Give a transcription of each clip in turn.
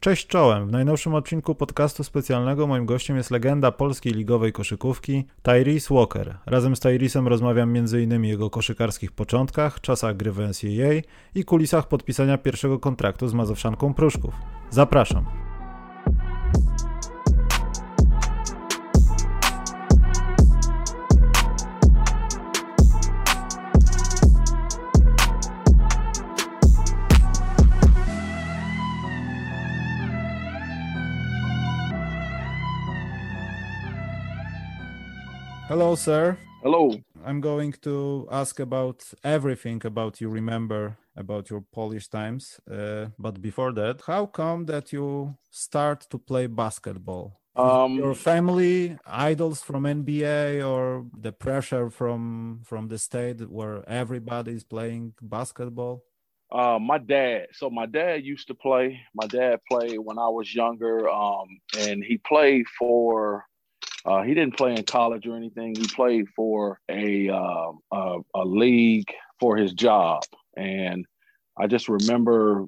Cześć czołem. W najnowszym odcinku podcastu specjalnego moim gościem jest legenda polskiej ligowej koszykówki Tyrese Walker. Razem z Tyresem rozmawiam m.in. o jego koszykarskich początkach, czasach gry w NCAA i kulisach podpisania pierwszego kontraktu z Mazowszanką Pruszków. Zapraszam. Hello, sir. Hello. I'm going to ask about everything about you remember about your Polish times. Uh, but before that, how come that you start to play basketball? Um, your family idols from NBA or the pressure from from the state where everybody is playing basketball? Uh, my dad. So my dad used to play. My dad played when I was younger, um, and he played for uh, he didn't play in college or anything. He played for a, uh, a, a league for his job, and I just remember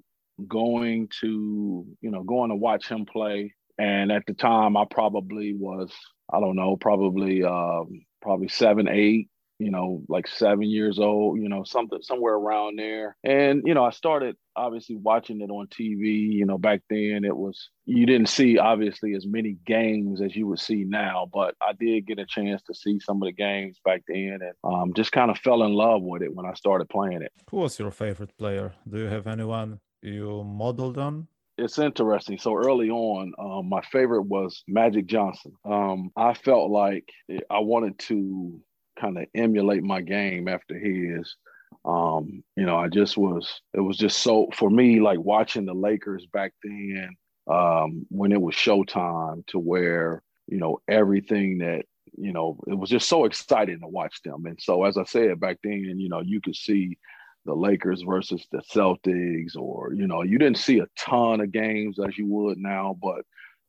going to you know going to watch him play. And at the time, I probably was I don't know probably um, probably seven eight you know, like seven years old, you know, something somewhere around there. And, you know, I started obviously watching it on TV. You know, back then it was, you didn't see obviously as many games as you would see now, but I did get a chance to see some of the games back then and um, just kind of fell in love with it when I started playing it. Who was your favorite player? Do you have anyone you modeled on? it's interesting. So early on, um, my favorite was Magic Johnson. Um, I felt like I wanted to kind of emulate my game after his. Um, you know, I just was, it was just so, for me, like watching the Lakers back then, um, when it was showtime to where, you know, everything that, you know, it was just so exciting to watch them. And so, as I said back then, you know, you could see the Lakers versus the Celtics, or, you know, you didn't see a ton of games as you would now, but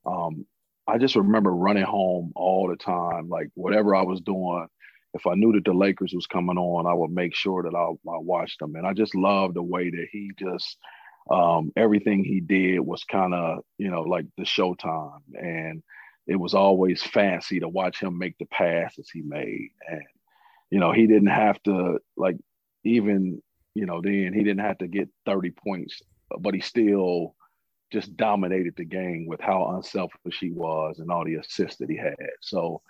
um, I just remember running home all the time, like whatever I was doing, if I knew that the Lakers was coming on, I would make sure that I, I watched them. And I just love the way that he just um, everything he did was kind of you know like the Showtime, and it was always fancy to watch him make the passes he made. And you know he didn't have to like even you know then he didn't have to get 30 points, but he still just dominated the game with how unselfish he was and all the assists that he had. So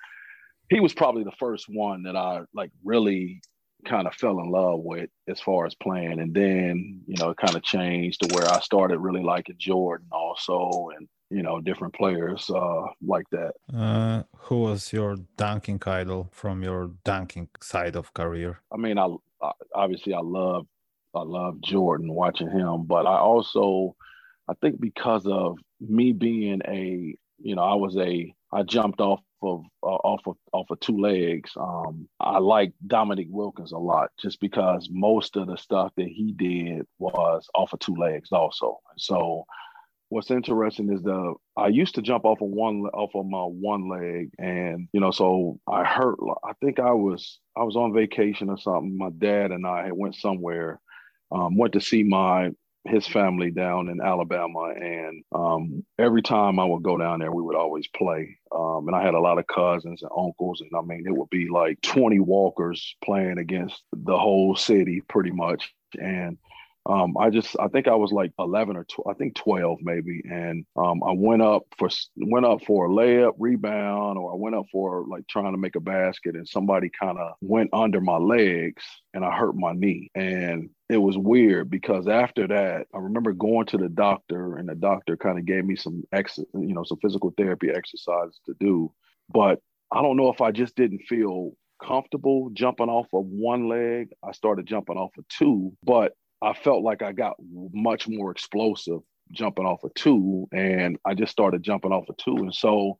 he was probably the first one that I like really kind of fell in love with as far as playing. And then, you know, it kind of changed to where I started really liking Jordan also and, you know, different players uh, like that. Uh, who was your dunking idol from your dunking side of career? I mean, I, I obviously I love I love Jordan watching him, but I also I think because of me being a, you know, I was a I jumped off of uh, off of off of two legs. Um, I like Dominique Wilkins a lot just because most of the stuff that he did was off of two legs also. So what's interesting is the I used to jump off of one off of my one leg, and you know, so I hurt. I think I was I was on vacation or something. My dad and I went somewhere, um, went to see my his family down in Alabama, and um, every time I would go down there, we would always play. Um, and I had a lot of cousins and uncles, and I mean, it would be like 20 walkers playing against the whole city, pretty much. And um, I just I think I was like 11 or 12, I think 12 maybe, and um, I went up for went up for a layup, rebound, or I went up for like trying to make a basket, and somebody kind of went under my legs, and I hurt my knee, and it was weird because after that, I remember going to the doctor, and the doctor kind of gave me some ex, you know, some physical therapy exercises to do, but I don't know if I just didn't feel comfortable jumping off of one leg. I started jumping off of two, but I felt like I got much more explosive jumping off of two, and I just started jumping off of two. And so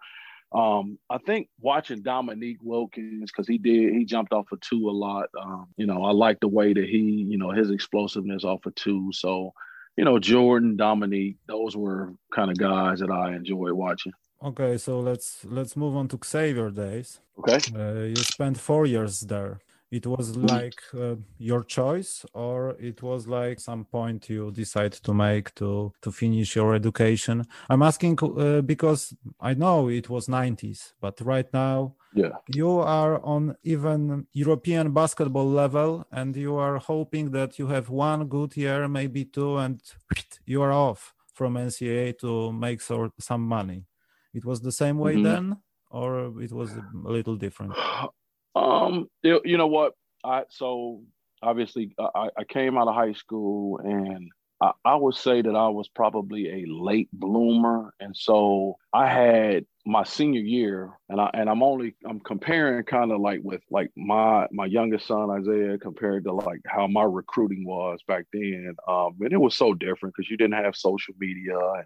um, I think watching Dominique Wilkins, because he did, he jumped off of two a lot. Um, you know, I like the way that he, you know, his explosiveness off of two. So, you know, Jordan, Dominique, those were kind of guys that I enjoyed watching. Okay, so let's let's move on to Xavier days. Okay, uh, you spent four years there it was like uh, your choice or it was like some point you decide to make to to finish your education? I'm asking uh, because i know it was 90s but right now yeah. you are on even european basketball level and you are hoping that you have one good year maybe two and you are off from ncaa to make sort some money. It was the same way mm-hmm. then or it was a little different Um, you, you know what? I so obviously I, I came out of high school and I, I would say that I was probably a late bloomer, and so I had my senior year, and I and I'm only I'm comparing kind of like with like my my youngest son Isaiah compared to like how my recruiting was back then, um, and it was so different because you didn't have social media. And,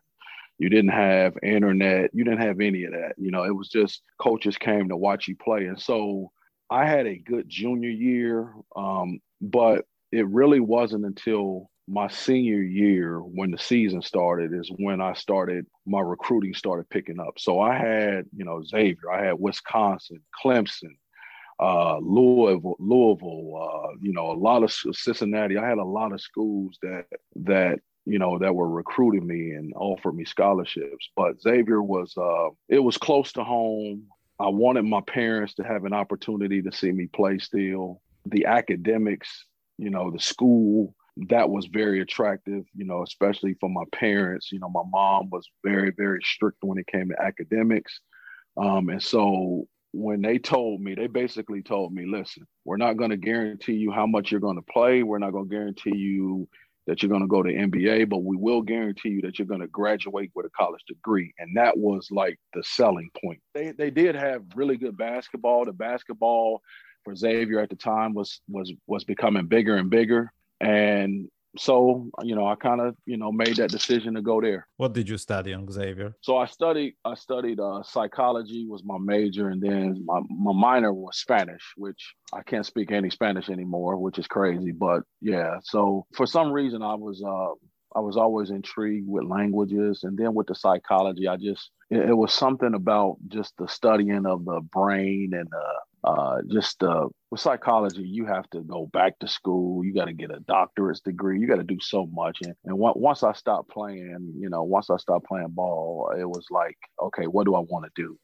you didn't have internet. You didn't have any of that. You know, it was just coaches came to watch you play. And so I had a good junior year, um, but it really wasn't until my senior year when the season started is when I started my recruiting started picking up. So I had, you know, Xavier, I had Wisconsin, Clemson, uh, Louisville, Louisville, uh, you know, a lot of Cincinnati. I had a lot of schools that that you know that were recruiting me and offered me scholarships. But Xavier was uh, it was close to home. I wanted my parents to have an opportunity to see me play still. The academics, you know, the school, that was very attractive, you know, especially for my parents. You know, my mom was very, very strict when it came to academics. Um, and so when they told me, they basically told me, listen, we're not going to guarantee you how much you're going to play. We're not going to guarantee you that you're going to go to NBA, but we will guarantee you that you're going to graduate with a college degree. And that was like the selling point. They, they did have really good basketball. The basketball for Xavier at the time was was was becoming bigger and bigger. And so you know i kind of you know made that decision to go there. What did you study on xavier? So i studied i studied uh, psychology was my major and then my, my minor was spanish which i can't speak any spanish anymore which is crazy but yeah. So for some reason i was uh I was always intrigued with languages, and then with the psychology, I just it, it was something about just the studying of the brain and the uh, just uh, with psychology, you have to go back to school. You got to get a doctorate's degree. You got to do so much. And, and once I stopped playing, you know, once I stopped playing ball, it was like, okay, what do I want to do?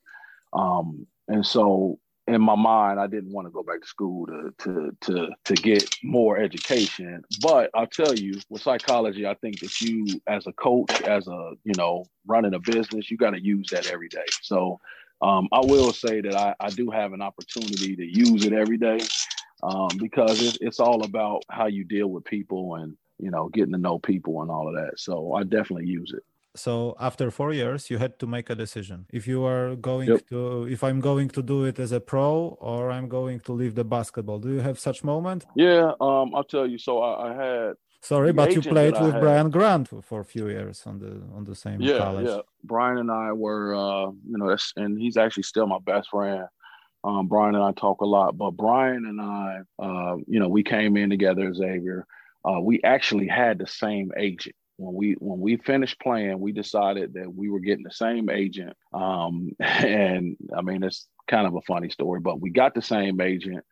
Um, and so in my mind, I didn't want to go back to school to to to to get more education. But I'll tell you, with psychology, I think that you, as a coach, as a you know, running a business, you got to use that every day. So um, I will say that I, I, do have an opportunity to use it every day um, because it's, it's all about how you deal with people and you know getting to know people and all of that. So I definitely use it. So after four years, you had to make a decision. If you are going yep. to, if I'm going to do it as a pro or I'm going to leave the basketball. Do you have such moment? Yeah, um, I'll tell you. So I, I had Sorry, but you played with Brian Grant for a few years on the on the same yeah, college. Yeah, Brian and I were, uh, you know, and he's actually still my best friend. Um, Brian and I talk a lot, but Brian and I, uh, you know, we came in together, Xavier. Uh, we actually had the same agent when we when we finished playing. We decided that we were getting the same agent, um, and I mean, it's kind of a funny story, but we got the same agent,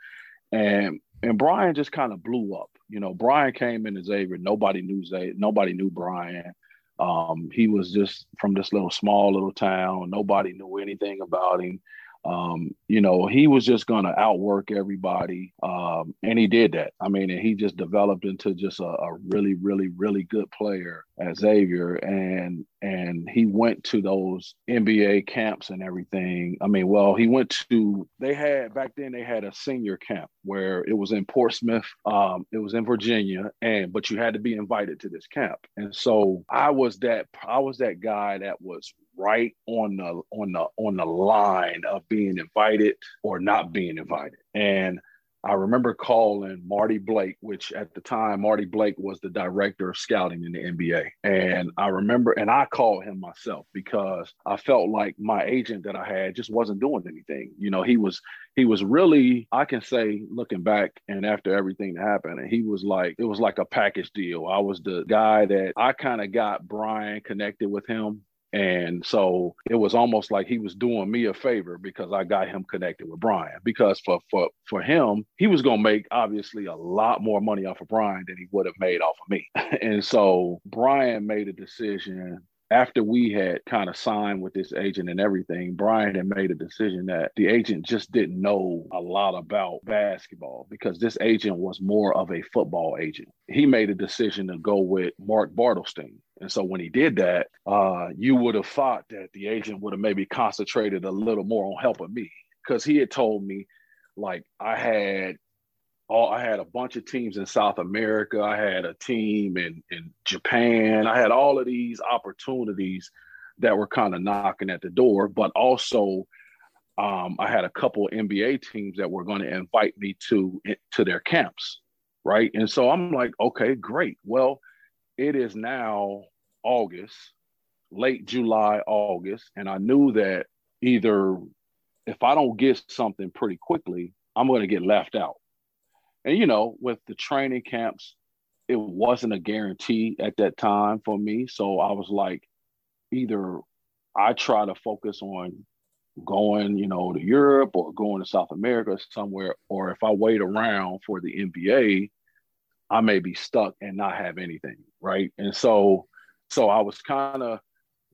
and and Brian just kind of blew up. You know, Brian came into Xavier. Nobody knew Xavier. Nobody knew Brian. Um, he was just from this little small little town. Nobody knew anything about him. Um, you know, he was just going to outwork everybody. Um, and he did that. I mean, and he just developed into just a, a, really, really, really good player at Xavier. And, and he went to those NBA camps and everything. I mean, well, he went to, they had back then, they had a senior camp where it was in Portsmouth. Um, it was in Virginia. And, but you had to be invited to this camp. And so I was that, I was that guy that was right on the on the on the line of being invited or not being invited. And I remember calling Marty Blake, which at the time Marty Blake was the director of scouting in the NBA. And I remember, and I called him myself because I felt like my agent that I had just wasn't doing anything. You know, he was he was really, I can say, looking back and after everything that happened, and he was like, it was like a package deal. I was the guy that I kind of got Brian connected with him And so it was almost like he was doing me a favor because I got him connected with Brian. Because for for for him, he was gonna make obviously a lot more money off of Brian than he would have made off of me. and so Brian made a decision after we had kind of signed with this agent and everything, Brian had made a decision that the agent just didn't know a lot about basketball because this agent was more of a football agent. He made a decision to go with Mark Bartelstein. And so when he did that, uh, you would have thought that the agent would have maybe concentrated a little more on helping me because he had told me, like, I had all I had a bunch of teams in South America. I had a team in in Japan. I had all of these opportunities that were kind of knocking at the door, but also um, I had a couple NBA teams that were going to invite me to to their camps, right? And so I'm like, okay, great. Well, it is now August, late July, August, and I knew that either if I don't get something pretty quickly, I'm going to get left out. And you know, with the training camps, it wasn't a guarantee at that time for me. So I was like, either I try to focus on going, you know, to Europe or going to South America somewhere, or if I wait around for the NBA, I may be stuck and not have anything, right? And so, so I was kind of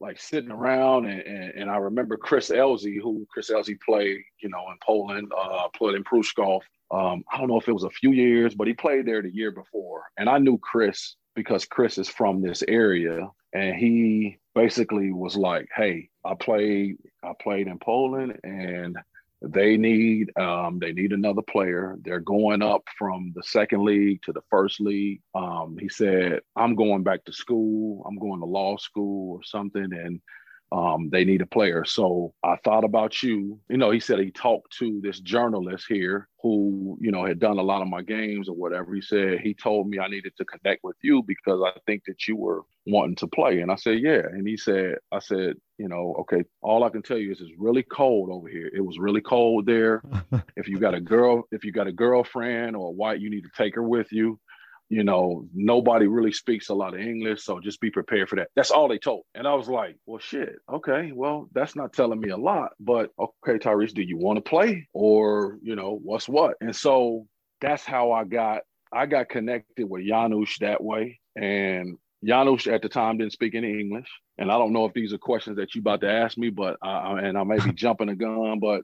like sitting around, and, and, and, I remember Chris Elzy, who Chris Elzy played, you know, in Poland, uh, played in Pruszków, um, I don't know if it was a few years, but he played there the year before. And I knew Chris because Chris is from this area. And he basically was like, Hey, I played, I played in Poland and they need um, they need another player. They're going up from the second league to the first league. Um, he said, I'm going back to school. I'm going to law school or something. And um, they need a player. So I thought about you. You know, he said he talked to this journalist here who, you know, had done a lot of my games or whatever. He said he told me I needed to connect with you because I think that you were wanting to play. And I said, yeah. And he said, I said, you know, okay, all I can tell you is it's really cold over here. It was really cold there. if you got a girl, if you got a girlfriend or a wife, you need to take her with you you know, nobody really speaks a lot of English, so just be prepared for that. That's all they told. And I was like, well, shit, okay, well, that's not telling me a lot, but okay, Tyrese, do you want to play or, you know, what's what? And so that's how I got, I got connected with Janusz that way. And Janusz at the time didn't speak any English. And I don't know if these are questions that you about to ask me, but, I, and I may be jumping the gun, but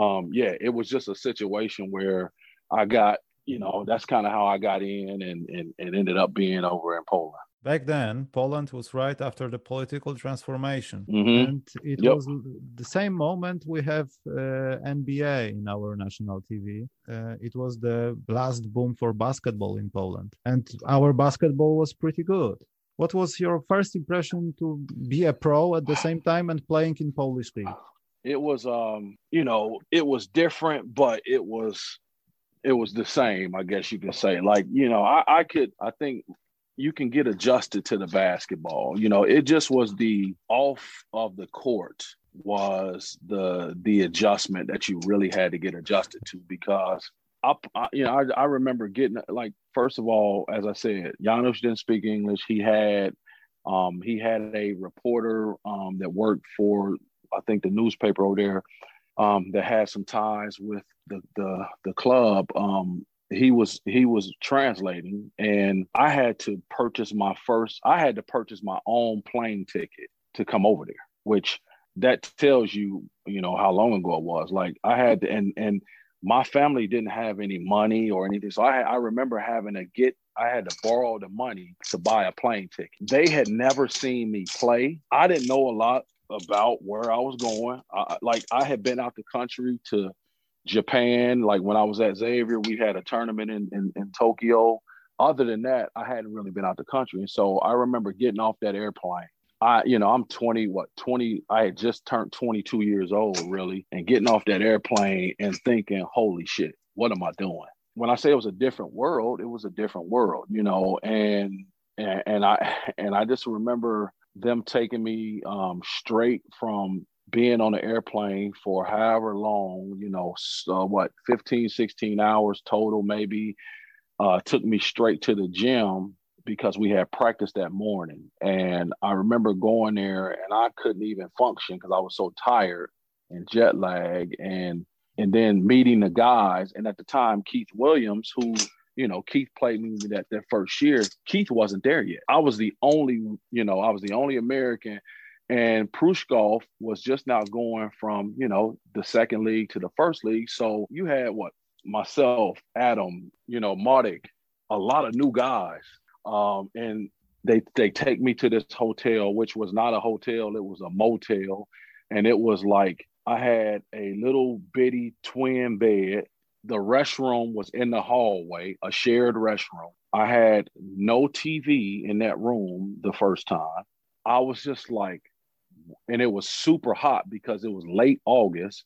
um, yeah, it was just a situation where I got you know, that's kind of how I got in and, and, and ended up being over in Poland. Back then, Poland was right after the political transformation. Mm-hmm. And it yep. was the same moment we have uh, NBA in our national TV. Uh, it was the last boom for basketball in Poland. And our basketball was pretty good. What was your first impression to be a pro at the same time and playing in Polish league? It was, um, you know, it was different, but it was it was the same, I guess you could say. Like, you know, I, I could, I think you can get adjusted to the basketball. You know, it just was the off of the court was the the adjustment that you really had to get adjusted to because I, I you know I, I remember getting like first of all as I said Janusz didn't speak English he had um he had a reporter um that worked for I think the newspaper over there um that had some ties with the the the club, um, he was he was translating, and I had to purchase my first. I had to purchase my own plane ticket to come over there, which that tells you, you know, how long ago it was. Like I had to, and and my family didn't have any money or anything, so I I remember having to get. I had to borrow the money to buy a plane ticket. They had never seen me play. I didn't know a lot about where I was going. I, like I had been out the country to Japan. Like when I was at Xavier, we had a tournament in, in, in Tokyo. Other than that, I hadn't really been out the country. And so I remember getting off that airplane. I, you know, I'm 20, what, 20, I had just turned 22 years old, really, and getting off that airplane and thinking, holy shit, what am I doing? When I say it was a different world, it was a different world, you know, and, and, and I, and I just remember them taking me um, straight from being on the airplane for however long, you know, uh, what, 15, 16 hours total, maybe, uh, took me straight to the gym because we had practice that morning. And I remember going there and I couldn't even function because I was so tired and jet lag and and then meeting the guys. And at the time, Keith Williams, who you know, Keith played me that that first year. Keith wasn't there yet. I was the only, you know, I was the only American, and Pruszków was just now going from, you know, the second league to the first league. So you had what myself, Adam, you know, Mardik, a lot of new guys, um, and they they take me to this hotel, which was not a hotel, it was a motel, and it was like I had a little bitty twin bed the restroom was in the hallway, a shared restroom. I had no TV in that room the first time. I was just like, and it was super hot because it was late August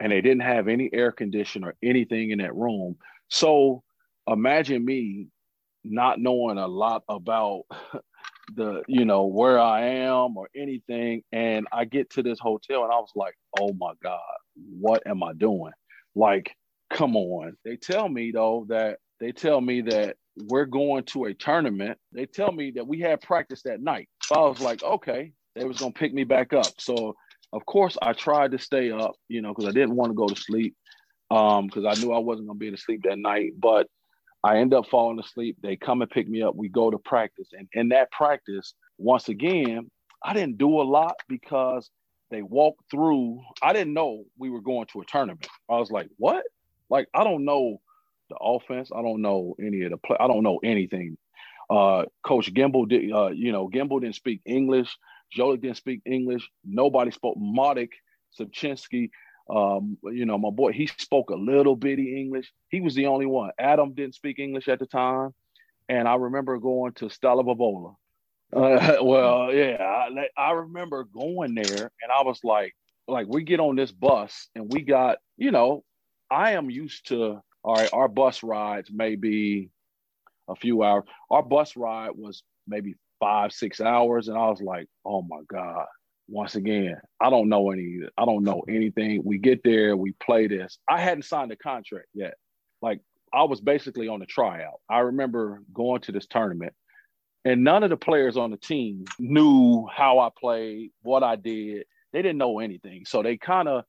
and they didn't have any air condition or anything in that room. So imagine me not knowing a lot about the, you know, where I am or anything. And I get to this hotel and I was like, oh my God, what am I doing? Like, come on. They tell me though that they tell me that we're going to a tournament. They tell me that we had practice that night. So I was like, okay, they was gonna pick me back up. So of course I tried to stay up, you know, because I didn't want to go to sleep. Um, because I knew I wasn't gonna be able to sleep that night. But I end up falling asleep. They come and pick me up. We go to practice. And in that practice, once again, I didn't do a lot because they walked through. I didn't know we were going to a tournament. I was like, what? Like I don't know the offense. I don't know any of the play. I don't know anything. Uh, Coach Gimble did. Uh, you know, Gimble didn't speak English. Jolie didn't speak English. Nobody spoke Modic, Subchinsky. Um, you know, my boy, he spoke a little bitty English. He was the only one. Adam didn't speak English at the time. And I remember going to Stalowa Wola. Uh, well, yeah, I, I remember going there and I was like, like we get on this bus and we got, you know, I am used to all right, our bus rides maybe a few hours. Our bus ride was maybe five, six hours. And I was like, oh my God. Once again, I don't know any, I don't know anything. We get there, we play this. I hadn't signed a contract yet. Like I was basically on a tryout. I remember going to this tournament and none of the players on the team knew how I played, what I did. They didn't know anything. So they kind of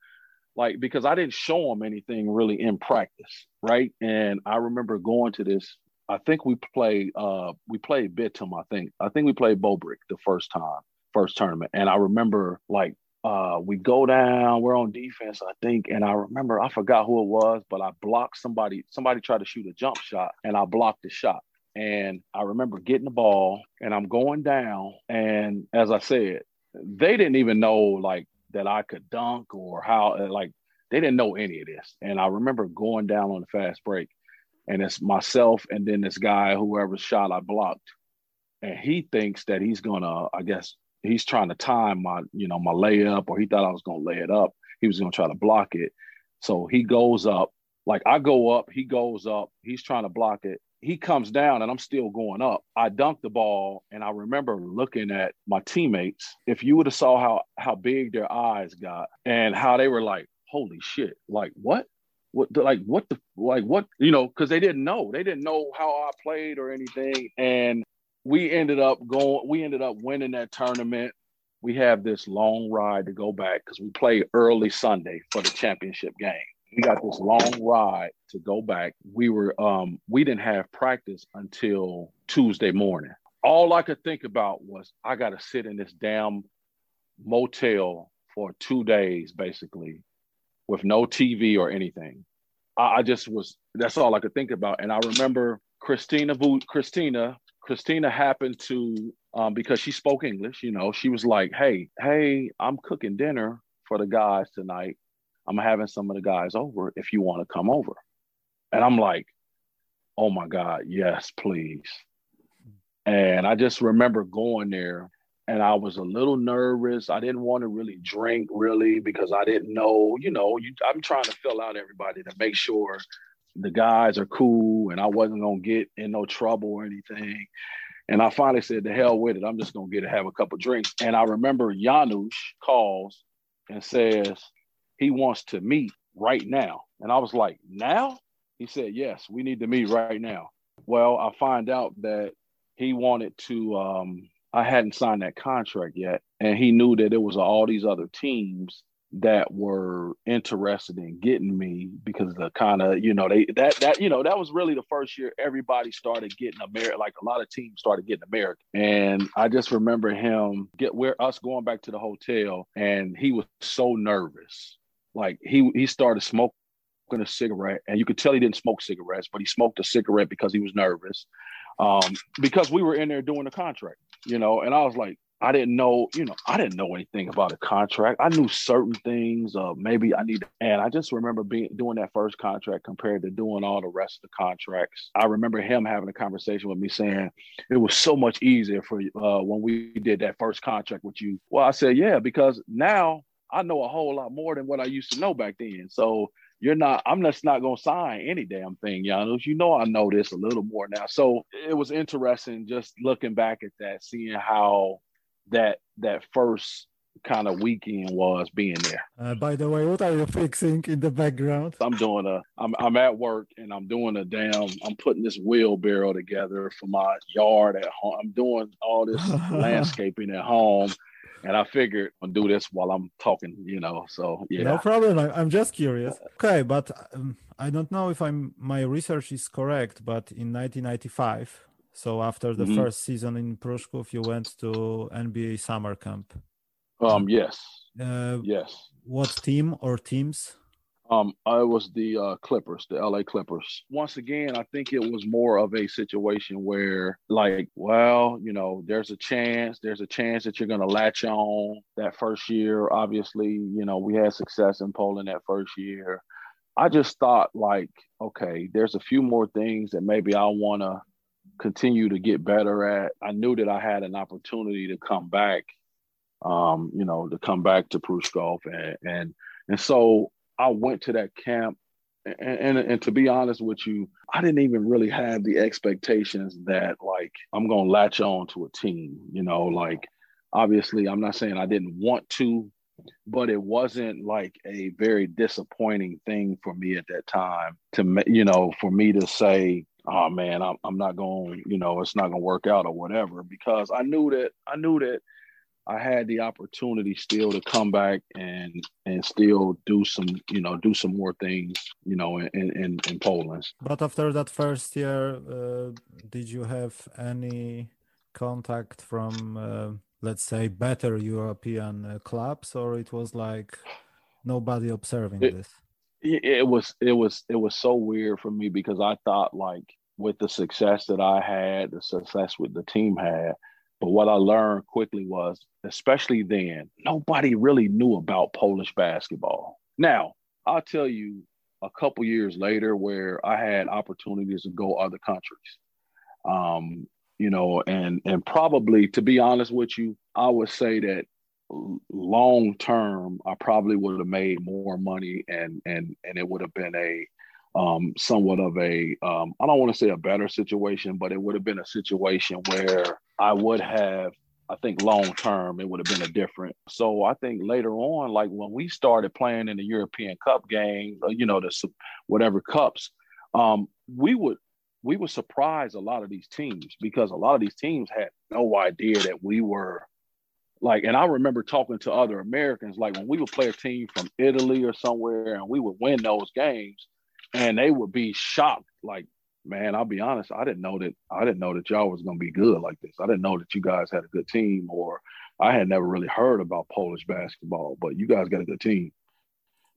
like because I didn't show them anything really in practice, right? And I remember going to this. I think we played uh we played Bytom, I think. I think we played Bobrek the first time, first tournament. And I remember like uh we go down, we're on defense, I think. And I remember I forgot who it was, but I blocked somebody, somebody tried to shoot a jump shot and I blocked the shot. And I remember getting the ball and I'm going down. And as I said, they didn't even know like that I could dunk or how uh, like they didn't know any of this. And I remember going down on the fast break, and it's myself and then this guy, whoever shot I blocked, and he thinks that he's gonna, I guess he's trying to time my, you know, my layup, or he thought I was gonna lay it up. He was gonna try to block it. So he goes up, like I go up, he goes up, he's trying to block it he comes down and I'm still going up. I dunked the ball and I remember looking at my teammates. If you would have saw how how big their eyes got and how they were like, holy shit, like what? What like what the like what you know because they didn't know they didn't know how I played or anything and we ended up going we ended up winning that tournament we have this long ride to go back because we play early Sunday for the championship game we got this long ride to go back. We were um we didn't have practice until Tuesday morning. All I could think about was I got to sit in this damn motel for two days, basically, with no TV or anything. I, I just was. That's all I could think about. And I remember Christina. Christina. Christina happened to um, because she spoke English. You know, she was like, "Hey, hey, I'm cooking dinner for the guys tonight. I'm having some of the guys over if you want to come over. And I'm like, oh my God, yes, please. And I just remember going there and I was a little nervous. I didn't want to really drink really because I didn't know, you know, you, I'm trying to fill out everybody to make sure the guys are cool and I wasn't going to get in no trouble or anything. And I finally said, the hell with it. I'm just going to get to have a couple drinks. And I remember Janusz calls and says, he wants to meet right now. And I was like, now? He said, yes, we need to meet right now. Well, I find out that he wanted to um I hadn't signed that contract yet. And he knew that there was all these other teams that were interested in getting me because the kind of you know they that that you know that was really the first year everybody started getting American like a lot of teams started getting American and I just remember him get where us going back to the hotel and he was so nervous like he he started smoking a cigarette and you could tell he didn't smoke cigarettes but he smoked a cigarette because he was nervous um, because we were in there doing the contract you know and I was like I didn't know, you know, I didn't know anything about a contract. I knew certain things. Uh, maybe I need, to, and I just remember being doing that first contract compared to doing all the rest of the contracts. I remember him having a conversation with me saying it was so much easier for uh, when we did that first contract with you. Well, I said, yeah, because now I know a whole lot more than what I used to know back then. So you're not i'm just not going to sign any damn thing Janusz. you know i know this a little more now so it was interesting just looking back at that seeing how that that first kind of weekend was being there. Uh, by the way, what are you fixing in the background? I'm doing a. I'm I'm at work and I'm doing a damn. I'm putting this wheelbarrow together for my yard at home. I'm doing all this landscaping at home. And I figured I'll do this while I'm talking, you know. So yeah, no problem. I, am just curious. Okay, but um, I don't know if I'm my research is correct. But in 1995, so after the mm-hmm. first season in Pruszków, you went to NBA summer camp. Um, yes. Uh, yes. What team or teams? Um, I was the uh, Clippers, the LA Clippers. Once again, I think it was more of a situation where, like, well, you know, there's a chance, there's a chance that you're going to latch on that first year. Obviously, you know, we had success in Poland that first year. I just thought, like, okay, there's a few more things that maybe I want to continue to get better at. I knew that I had an opportunity to come back, um, you know, to come back to Pruszków, and and and so I went to that camp. And, and, and to be honest with you, I didn't even really have the expectations that like I'm gonna latch on to a team. You know, like obviously I'm not saying I didn't want to, but it wasn't like a very disappointing thing for me at that time to you know for me to say oh man, I'm, I'm not going, you know, it's not going to work out or whatever, because I knew that I knew that I had the opportunity still to come back and and still do some, you know, do some more things, you know, in in, in Poland. But after that first year, uh, did you have any contact from, uh, let's say, better European uh, clubs, or it was like nobody observing it, this? it was it was it was so weird for me because I thought like with the success that I had, the success with the team had, but what I learned quickly was, especially then, nobody really knew about Polish basketball. Now, I'll tell you a couple years later where I had opportunities to go other countries. Um, you know, and and probably to be honest with you, I would say that long term, I probably would have made more money and and and it would have been a um, somewhat of a um, I don't want to say a better situation, but it would have been a situation where I would have I think long term it would have been a different. So I think later on, like when we started playing in the European Cup game, uh, you know, the whatever cups, um, we would we would surprise a lot of these teams because a lot of these teams had no idea that we were like, and I remember talking to other Americans, like when we would play a team from Italy or somewhere and we would win those games and they would be shocked. Like, man, I'll be honest, I didn't know that I didn't know that y'all was gonna be good like this. I didn't know that you guys had a good team, or I had never really heard about Polish basketball, but you guys got a good team.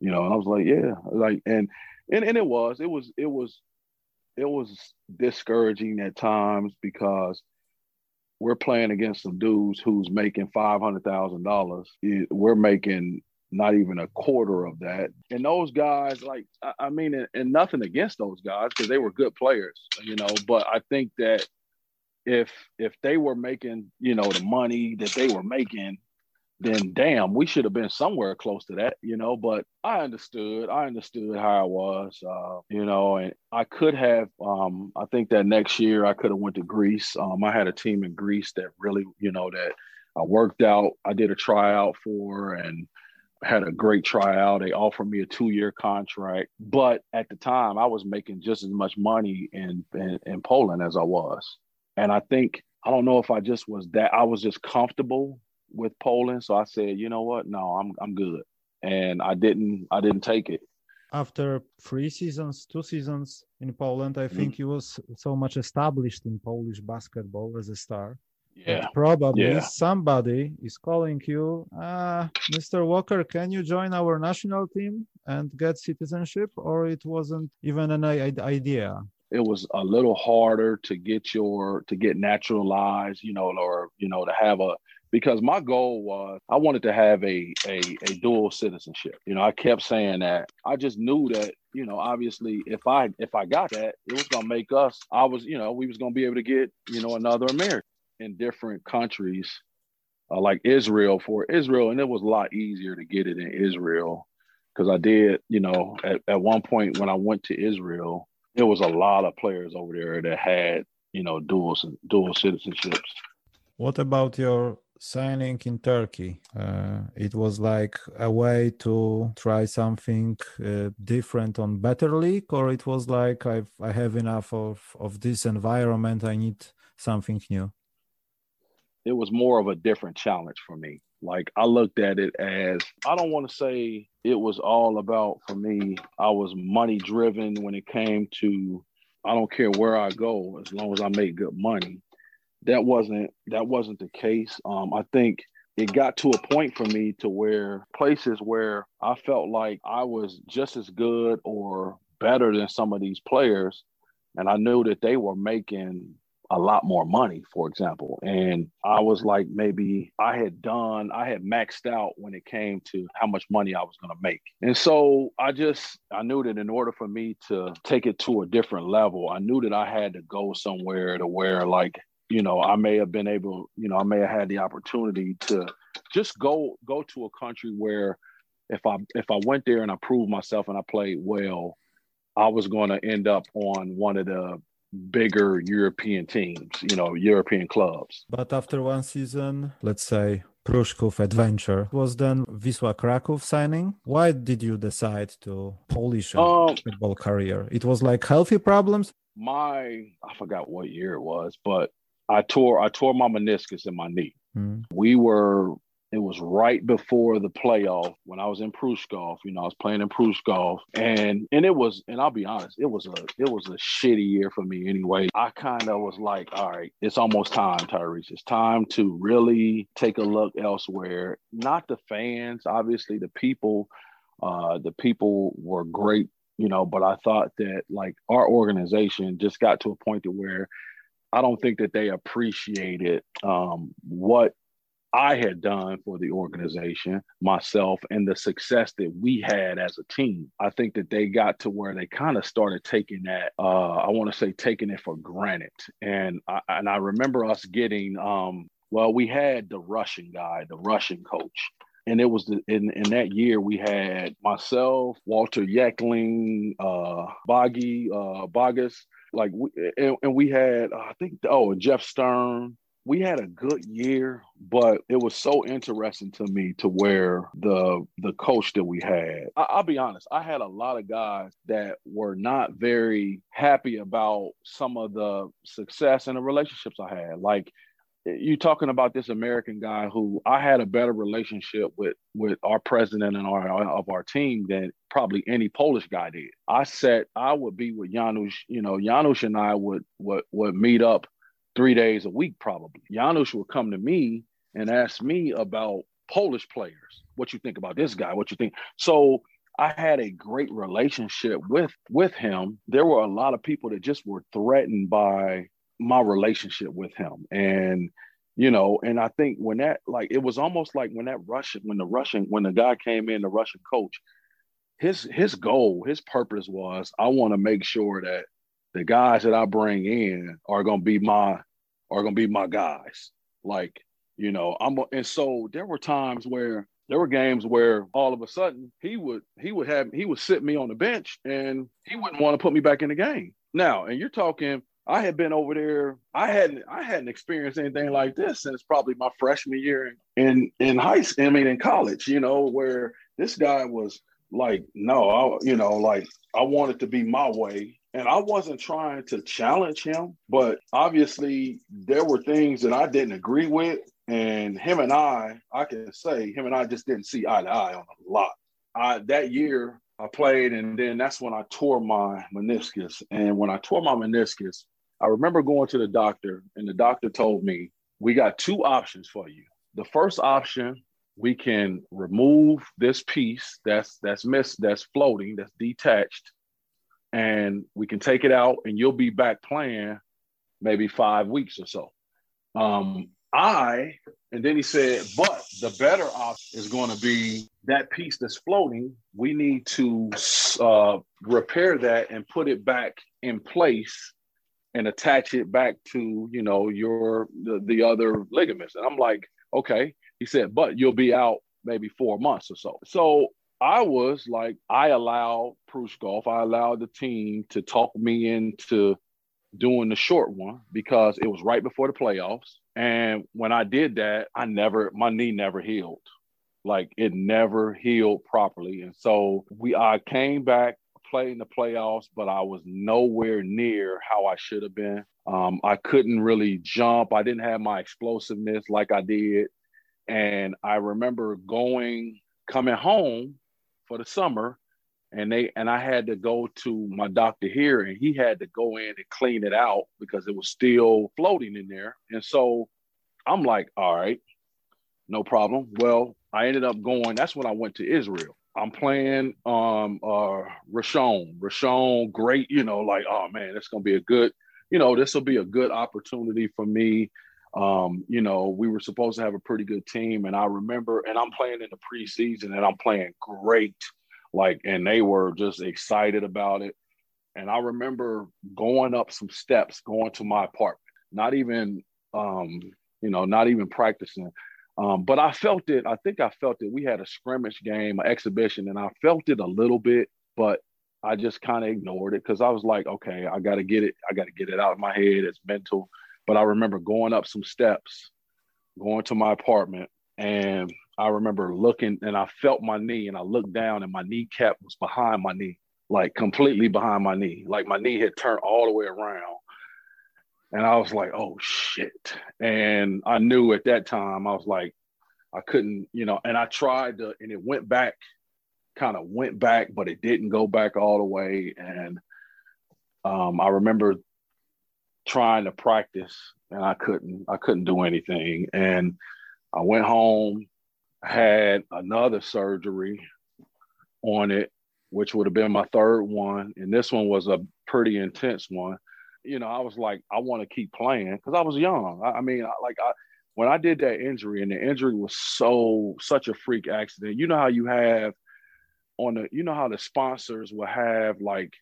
You know, and I was like, yeah, like and and, and it was, it was, it was, it was discouraging at times because we're playing against some dudes who's making five hundred thousand dollars. We're making not even a quarter of that. And those guys, like, I mean, and, and nothing against those guys because they were good players, you know. But I think that if if they were making, you know, the money that they were making, then damn, we should have been somewhere close to that, you know. But I understood. I understood how I was, uh, you know, and I could have. Um, I think that next year I could have went to Greece. Um, I had a team in Greece that really, you know, that I worked out. I did a tryout for and had a great tryout. They offered me a two-year contract, but at the time I was making just as much money in, in in Poland as I was, and I think I don't know if I just was that I was just comfortable with Poland. So I said, you know what? No, I'm I'm good. And I didn't I didn't take it. After three seasons, two seasons in Poland, I think mm-hmm. he was so much established in Polish basketball as a star. Yeah. probably yeah. somebody is calling you, uh, Mr. Walker, can you join our national team and get citizenship? Or it wasn't even an idea? It was a little harder to get your to get naturalized, you know, or you know, to have a because my goal was I wanted to have a, a a dual citizenship. You know, I kept saying that. I just knew that, you know, obviously if I if I got that, it was gonna make us, I was, you know, we was gonna be able to get, you know, another American in different countries, uh, like Israel for Israel, and it was a lot easier to get it in Israel because I did, you know, at, at one point when I went to Israel, there was a lot of players over there that had, you know, dual dual citizenships. What about your signing in Turkey? Uh, it was like a way to try something uh, different on better league, or it was like I've I have enough of of this environment. I need something new it was more of a different challenge for me. Like I looked at it as I don't want to say it was all about for me. I was money driven when it came to I don't care where I go as long as I make good money. That wasn't that wasn't the case. Um, I think it got to a point for me to where places where I felt like I was just as good or better than some of these players, and I knew that they were making a lot more money, for example. And I was like, maybe I had done, I had maxed out when it came to how much money I was going to make. And so I just, I knew that in order for me to take it to a different level, I knew that I had to go somewhere to where, like, you know, I may have been able, you know, I may have had the opportunity to just go go to a country where if I if I went there and I proved myself and I played well, I was going to end up on one of the bigger European teams, you know, European clubs. But after one season, let's say Pruszków adventure was then Wisła Kraków signing. Why did you decide to polish um, football career? It was like healthy problems. My I forgot what year it was, but I tore I tore my meniscus in my knee. Mm. We were it was right before the playoff when I was in Pruszków. You know, I was playing in Pruszków, and and it was, and I'll be honest, it was a it was a shitty year for me anyway. I kind of was like, all right, it's almost time, Tyrese. It's time to really take a look elsewhere. Not the fans, obviously, the people. Uh, the people were great, you know, but I thought that like our organization just got to a point to where I don't think that they appreciated um, what I had done for the organization, myself, and the success that we had as a team. I think that they got to where they kind of started taking that. Uh, I want to say taking it for granted, and I, and I remember us getting. Um, well, we had the Russian guy, the Russian coach, and it was the, in in that year we had myself, Walter Jeklin, uh, Boggy, uh, Bogus, like, we, and, and we had uh, I think oh Jeff Stern, we had a good year, but it was so interesting to me to where the the coach that we had. I, will be honest, I had a lot of guys that were not very happy about some of the success and the relationships I had. Like you talking about this American guy who I had a better relationship with with our president and our of our team than probably any Polish guy did. I said I would be with Janusz, you know, Janusz and I would would would meet up three days a week, probably. Janusz would come to me and ask me about Polish players. What you think about this guy? What you think? So I had a great relationship with with him. There were a lot of people that just were threatened by my relationship with him. And you know, and I think when that like it was almost like when that Russian, when the Russian, when the guy came in, the Russian coach, his his goal, his purpose was I want to make sure that the guys that I bring in are gonna be my are gonna be my guys. Like, you know, I'm and so there were times where there were games where all of a sudden he would he would have he would sit me on the bench and he wouldn't want to put me back in the game. Now, and you're talking I had been over there. I hadn't I hadn't experienced anything like this since probably my freshman year in in high school. I mean, in college, you know, where this guy was like, no, I, you know, like I wanted to be my way, And I wasn't trying to challenge him, but obviously there were things that I didn't agree with. And him and I, I can say, him and I just didn't see eye to eye on a lot. I, that year, I played, and then that's when I tore my meniscus. And when I tore my meniscus, I remember going to the doctor, and the doctor told me, We got two options for you. The first option, we can remove this piece that's that's missed, that's floating, that's detached, and we can take it out, and you'll be back playing maybe five weeks or so. Um, I, and then he said, but the better option is going to be that piece that's floating. We need to uh, repair that and put it back in place and attach it back to, you know, your the, the other ligaments. And I'm like, okay. He said, but you'll be out maybe four months or so. So I was like, I allowed Pruszków, I allowed the team to talk me into doing the short one because it was right before the playoffs. And when I did that, I never, my knee never healed. Like it never healed properly. And so we, I came back, played in the playoffs, but I was nowhere near how I should have been. Um, I couldn't really jump. I didn't have my explosiveness like I did. And I remember going, coming home for the summer and they and I had to go to my doctor here and he had to go in and clean it out because it was still floating in there. And so I'm like, all right, no problem. Well, I ended up going, that's when I went to Israel. I'm playing um uh Rishon. Rishon, great, you know, like, oh man, it's gonna be a good, you know, this will be a good opportunity for me. Um, you know, we were supposed to have a pretty good team, and I remember, and I'm playing in the preseason, and I'm playing great. Like and they were just excited about it. And i remember going up some steps going to my apartment not even um you know not even practicing. Um but i felt it i think i felt it. We had a scrimmage game an exhibition and i felt it a little bit but i just kind of ignored it because i was like okay i got to get it i got to get it out of my head it's mental but i remember going up some steps going to my apartment and I remember looking and I felt my knee and I looked down and my kneecap was behind my knee, like completely behind my knee. Like my knee had turned all the way around. And I was like, oh shit. And I knew at that time, I was like, I couldn't, you know, and I tried to, and it went back, kind of went back, but it didn't go back all the way. And um, I remember trying to practice and I couldn't, I couldn't do anything. And I went home had another surgery on it, which would have been my third one. And this one was a pretty intense one. You know, I was like, I want to keep playing because I was young. I, I mean, I, like I, when I did that injury, and the injury was so such a freak accident. You know how you have on the, you know how the sponsors will have like,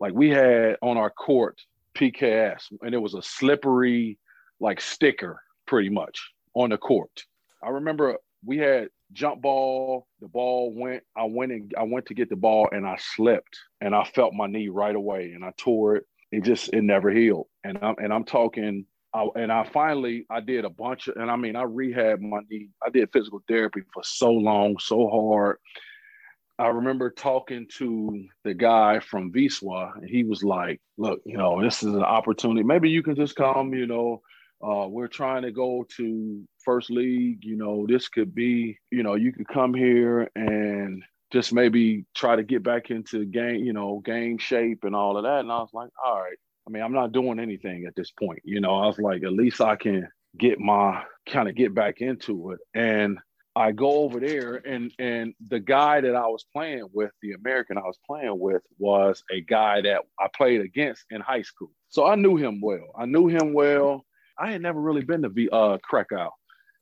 like we had on our court PKS, and it was a slippery like sticker pretty much on the court. I remember we had jump ball. The ball went. I went and I went to get the ball, and I slipped, and I felt my knee right away, and I tore it. It just it never healed, and I'm and I'm talking. I, and I finally I did a bunch of, and I mean I rehab my knee. I did physical therapy for so long, so hard. I remember talking to the guy from Wisła, and he was like, "Look, you know, this is an opportunity. Maybe you can just come, you know, uh, we're trying to go to first league. You know, this could be, you know, you could come here and just maybe try to get back into game, you know, game shape and all of that. And I was like, all right. I mean, I'm not doing anything at this point. You know, I was like, at least I can get my kind of get back into it. And I go over there and and the guy that I was playing with, the American I was playing with, was a guy that I played against in high school. So I knew him well. I knew him well. I had never really been to v, uh, Krakow.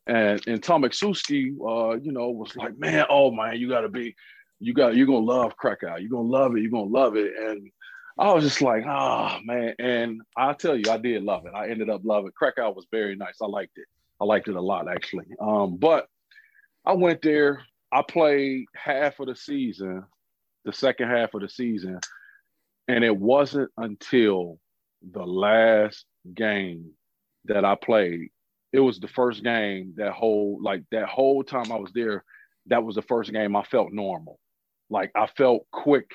And and Tomek Suski, uh, you know, was like, man, oh man, you gotta be, you got, you're gonna love Krakow. You're gonna love it. You're gonna love it. And I was just like, oh man. And I'll tell you, I did love it. I ended up loving Krakow was very nice. I liked it. I liked it a lot actually. Um, but I went there. I played half of the season, the second half of the season, and it wasn't until the last game that I played, it was the first game that whole like that whole time I was there, that was the first game I felt normal. Like I felt quick,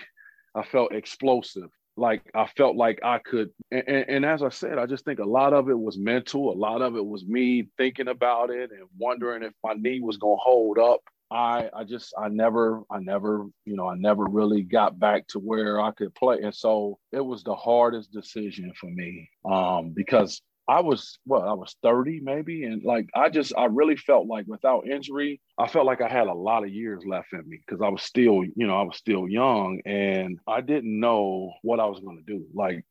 I felt explosive. Like I felt like I could. And, and, as I said, I just think a lot of it was mental. A lot of it was me thinking about it and wondering if my knee was going to hold up. I I just I never I never you know I never really got back to where I could play, and so it was the hardest decision for me um, because I was well, I was 30 maybe. And like I just I really felt like without injury, I felt like I had a lot of years left in me because I was still, you know, I was still young and I didn't know what I was gonna do. Like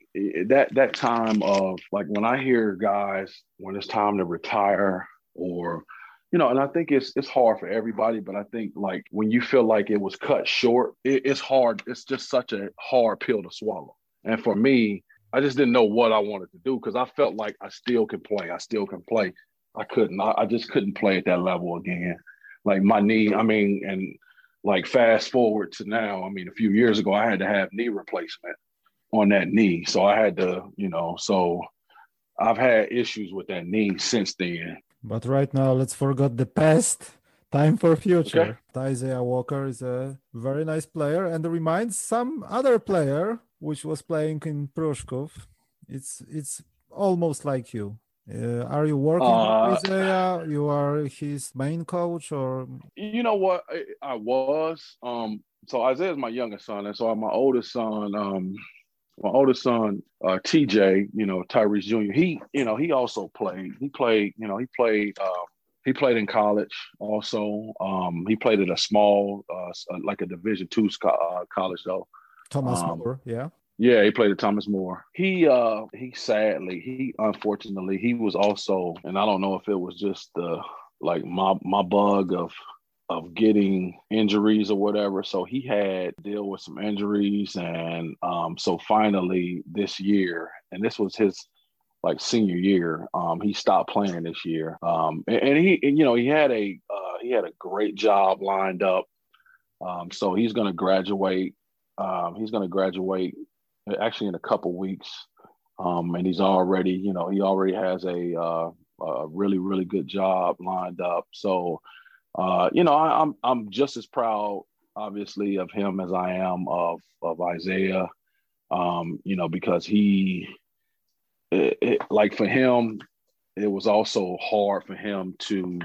that that time of like when I hear guys when it's time to retire or you know, and I think it's it's hard for everybody, but I think like when you feel like it was cut short, it, it's hard. It's just such a hard pill to swallow. And for me, I just didn't know what I wanted to do because I felt like I still can play. I still can play. I couldn't. I, I, just couldn't play at that level again. Like my knee. I mean, and like fast forward to now. I mean, a few years ago, I had to have knee replacement on that knee, so I had to, you know, so I've had issues with that knee since then. But right now, let's forget the past. Time for future. Okay. Isaiah Walker is a very nice player and reminds some other player which was playing in Pruszków. It's it's almost like you. Uh, are you working uh, with Isaiah? You are his main coach, or you know what? I, I was. Um, so Isaiah is my youngest son, and so my oldest son, um, my oldest son, uh, TJ, you know Tyrese Jr. He, you know, he also played. He played. You know, he played. Um, he played in college also. Um, he played at a small, uh, like a Division two uh, college though. Thomas um, More, yeah. Yeah, he played at Thomas More. He uh he sadly, he unfortunately, he was also, and I don't know if it was just the like my my bug of of getting injuries or whatever. So he had deal with some injuries and um so finally this year, and this was his like senior year, um, he stopped playing this year. Um and, and he and, you know, he had a uh he had a great job lined up. Um, so he's gonna graduate um, he's going to graduate actually in a couple weeks, um, and he's already, you know, he already has a, uh, a really, really good job lined up. So, uh, you know, I, am I'm, I'm just as proud, obviously, of him as I am of of Isaiah. Um, you know, because he, it, it, like for him, it was also hard for him to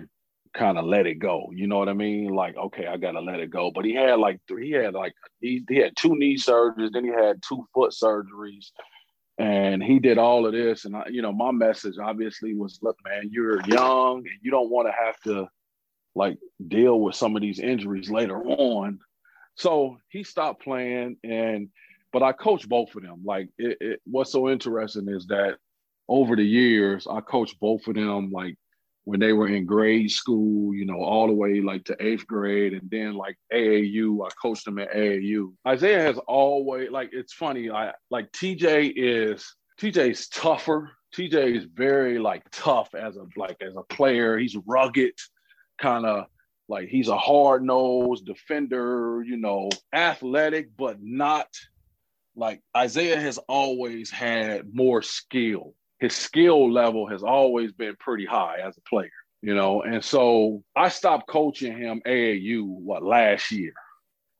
kind of let it go. You know what I mean? Like, okay, I gotta let it go. But he had like three, he had like he, he had two knee surgeries, then he had two foot surgeries, and he did all of this. And I, you know, my message obviously was, look, man, you're young and you don't want to have to like deal with some of these injuries later on. So he stopped playing, and but I coached both of them. Like, it, it, what's so interesting is that over the years, I coached both of them like when they were in grade school, you know, all the way like to eighth grade, and then like AAU. I coached them at AAU. Isaiah has always like it's funny. I like TJ is TJ's tougher. TJ is very like tough as a like as a player. He's rugged, kind of like he's a hard nosed defender. You know, athletic, but not like Isaiah has always had more skill his skill level has always been pretty high as a player, you know. And so I stopped coaching him AAU what last year,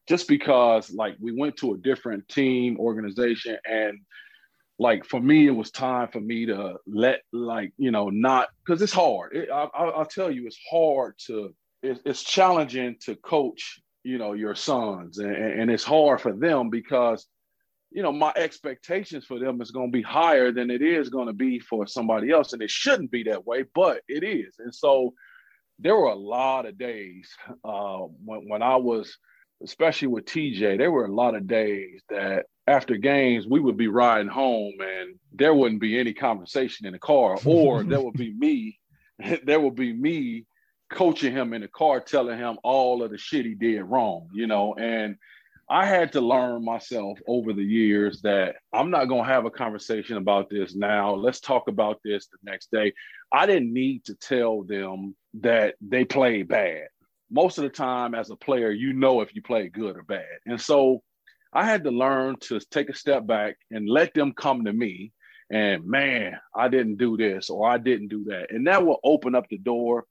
just because like we went to a different team organization and like for me it was time for me to let like you know not because it's hard it, I, will tell you it's hard to it, it's challenging to coach you know your sons and, and it's hard for them because you know, my expectations for them is going to be higher than it is going to be for somebody else. And it shouldn't be that way, but it is. And so there were a lot of days uh, when, when I was, especially with TJ, there were a lot of days that after games, we would be riding home and there wouldn't be any conversation in the car, or there would be me, there would be me coaching him in the car, telling him all of the shit he did wrong, you know, and I had to learn myself over the years that I'm not going to have a conversation about this now. Let's talk about this the next day. I didn't need to tell them that they played bad. Most of the time, as a player, you know if you play good or bad. And so I had to learn to take a step back and let them come to me and, man, I didn't do this or I didn't do that. And that will open up the door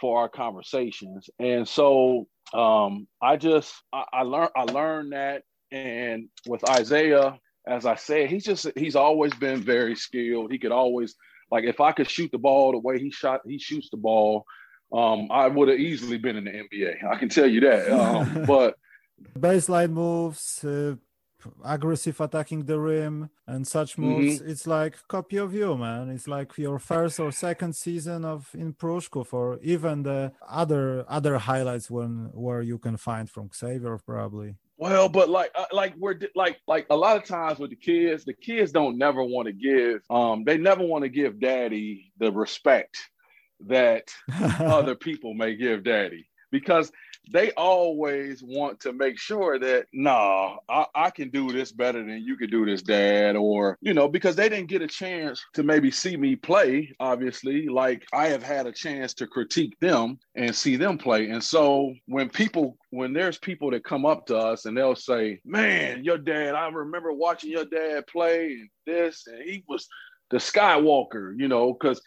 for our conversations. And so um, I just I, I learned I learned that, and with Isaiah, as I said, he's just he's always been very skilled. He could always like if I could shoot the ball the way he shot, he shoots the ball. Um, I would have easily been in the NBA. I can tell you that. Um, but baseline moves, uh, aggressive attacking the rim, and such moves. Mm-hmm. It's like copy of you, man. It's like your first or second season of in Pruszków, or even the other other highlights when where you can find from Xavier probably. Well, but like, uh, like we're like, like a lot of times with the kids, the kids don't never want to give, um, they never want to give daddy the respect that other people may give daddy because they always want to make sure that nah I, I, can do this better than you can do this dad or you know because they didn't get a chance to maybe see me play obviously. Like i have had a chance to critique them and see them play. And so when people when there's people that come up to us and they'll say man your dad i remember watching your dad play and this and he was the skywalker you know because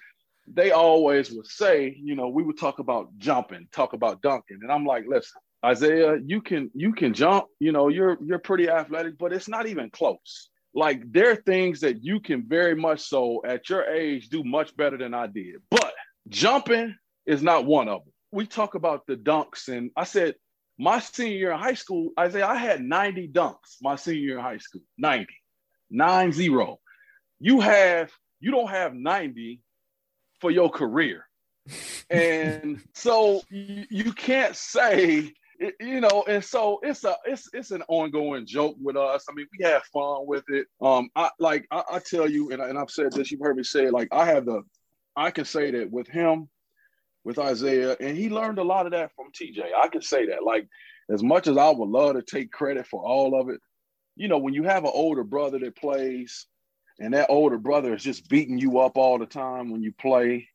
they always would say, you know, we would talk about jumping, talk about dunking, and I'm like, listen, Isaiah, you can you can jump, you know, you're you're pretty athletic, but it's not even close. Like there are things that you can very much so at your age do much better than I did, but jumping is not one of them. We talk about the dunks, and I said my senior year in high school, Isaiah, I had 90 dunks my senior year in high school, 90, nine zero. You have you don't have 90 for your career. and so you, can't say you know and so it's a it's it's an ongoing joke with us. I mean we have fun with it. Um i like i, I tell you and, I, and i've said this you've heard me say it, like i have the i can say that with him with isaiah and he learned a lot of that from tj i can say that like as much as i would love to take credit for all of it you know when you have an older brother that plays and that older brother is just beating you up all the time when you play.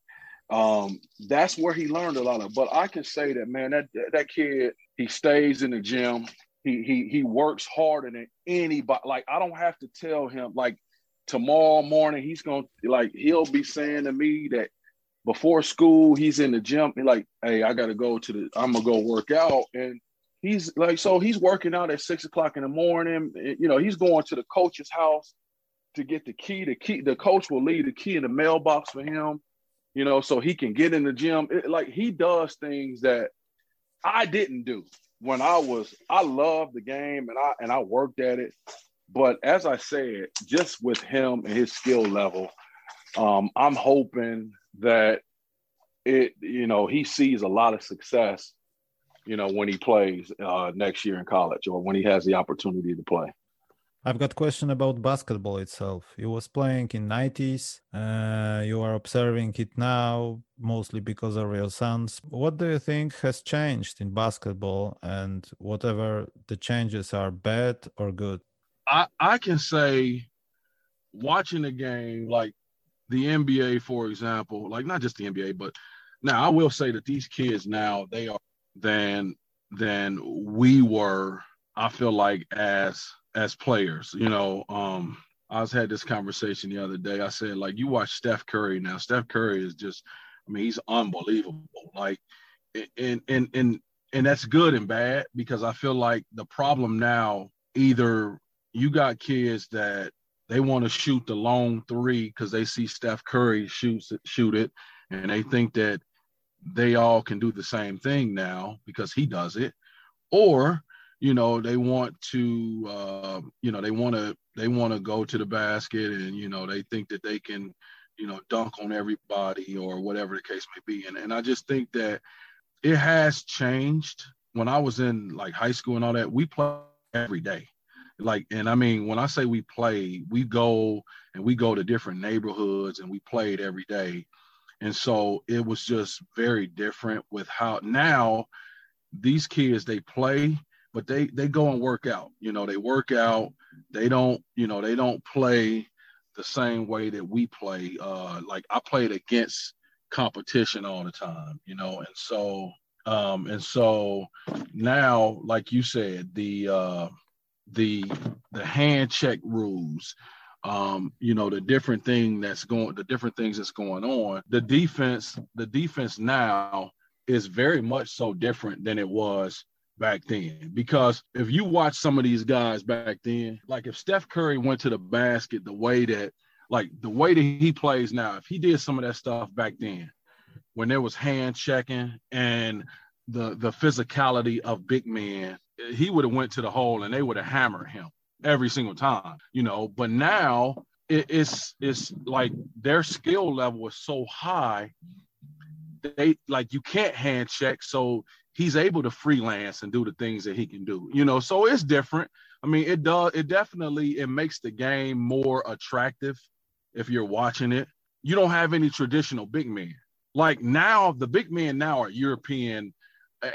Um, that's where he learned a lot of. But I can say that man, that that kid, he stays in the gym. He he he works harder than anybody. Like I don't have to tell him. Like tomorrow morning, he's gonna like he'll be saying to me that before school he's in the gym. He like, hey, I gotta go to the. I'm gonna go work out and. He's like, so he's working out at six o'clock in the morning. You know, he's going to the coach's house to get the key. The key, the coach will leave the key in the mailbox for him, you know, so he can get in the gym. It, like he does things that I didn't do when I was. I love the game and I and I worked at it. But as I said, just with him and his skill level, um, I'm hoping that it, you know, he sees a lot of success, you know, when he plays uh, next year in college or when he has the opportunity to play. I've got question about basketball itself. You was playing in 90s. Uh, you are observing it now mostly because of your sons. What do you think has changed in basketball and whatever the changes are bad or good? I, I can say watching the game, like the NBA, for example, like not just the NBA, but now I will say that these kids now they are than than we were, I feel like as as players. You know, um, I was had this conversation the other day. I said, like, you watch Steph Curry now. Steph Curry is just, I mean, he's unbelievable. Like, and and and and that's good and bad because I feel like the problem now either you got kids that they want to shoot the long three because they see Steph Curry shoots shoot it, and they think that they all can do the same thing now because he does it, or you know they want to uh, you know they want to they want to go to the basket and you know they think that they can you know dunk on everybody or whatever the case may be. And, and i just think that it has changed. When i was in like high school and all that we play every day. Like and i mean when i say we play we go and we go to different neighborhoods and we played every day. And so it was just very different with how now these kids they play but they they go and work out. You know, they work out. They don't, you know, they don't play the same way that we play. Uh, like I played against competition all the time, you know, and so um, and so now, like you said, the uh, the the hand check rules, um, you know, the different thing that's going, the different things that's going on. The defense, the defense now is very much so different than it was back then because if you watch some of these guys back then, like if Steph Curry went to the basket the way that, like the way that he plays now, if he did some of that stuff back then, when there was hand checking and the the physicality of big men, he would have went to the hole and they would have hammered him every single time, you know. But now it, it's it's like their skill level is so high they like you can't hand check so he's able to freelance and do the things that he can do you know so it's different. I mean it does it definitely it makes the game more attractive if you're watching it. You don't have any traditional big men. Like now the big men now are european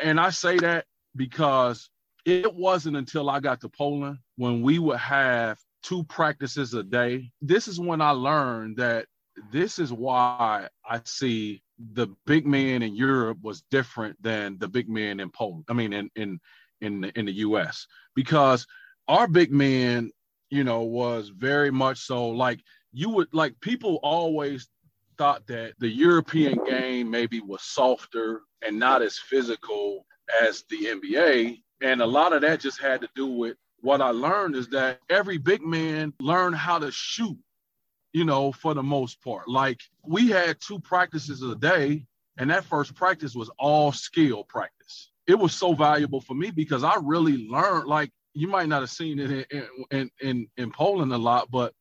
and i say that because it wasn't until i got to poland when we would have two practices a day. This is when i learned that this is why i see the big man in Europe was different than the big man in Poland. I mean, in in in in the U.S. because our big man, you know, was very much so like you would like people always thought that the European game maybe was softer and not as physical as the NBA, and a lot of that just had to do with what I learned is that every big man learned how to shoot you know, for the most part. Like we had two practices a day, and that first practice was all skill practice. It was so valuable for me because I really learned. Like you might not have seen it in in in, in Poland a lot, but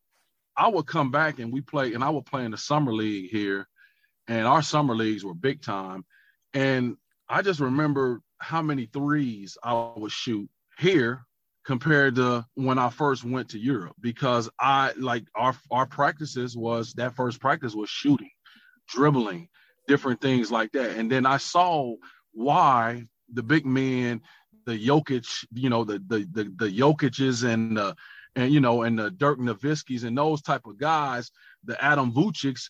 I would come back and we play, and I would play in the summer league here, and our summer leagues were big time, and I just remember how many threes I would shoot here compared to when I first went to Europe because I like our our practices was that first practice was shooting, dribbling, different things like that. And then I saw why the big men, the Jokic, you know, the the the, the Jokic's and the and you know and the Dirk Nowitzki's and those type of guys, the Adam Wójcik's,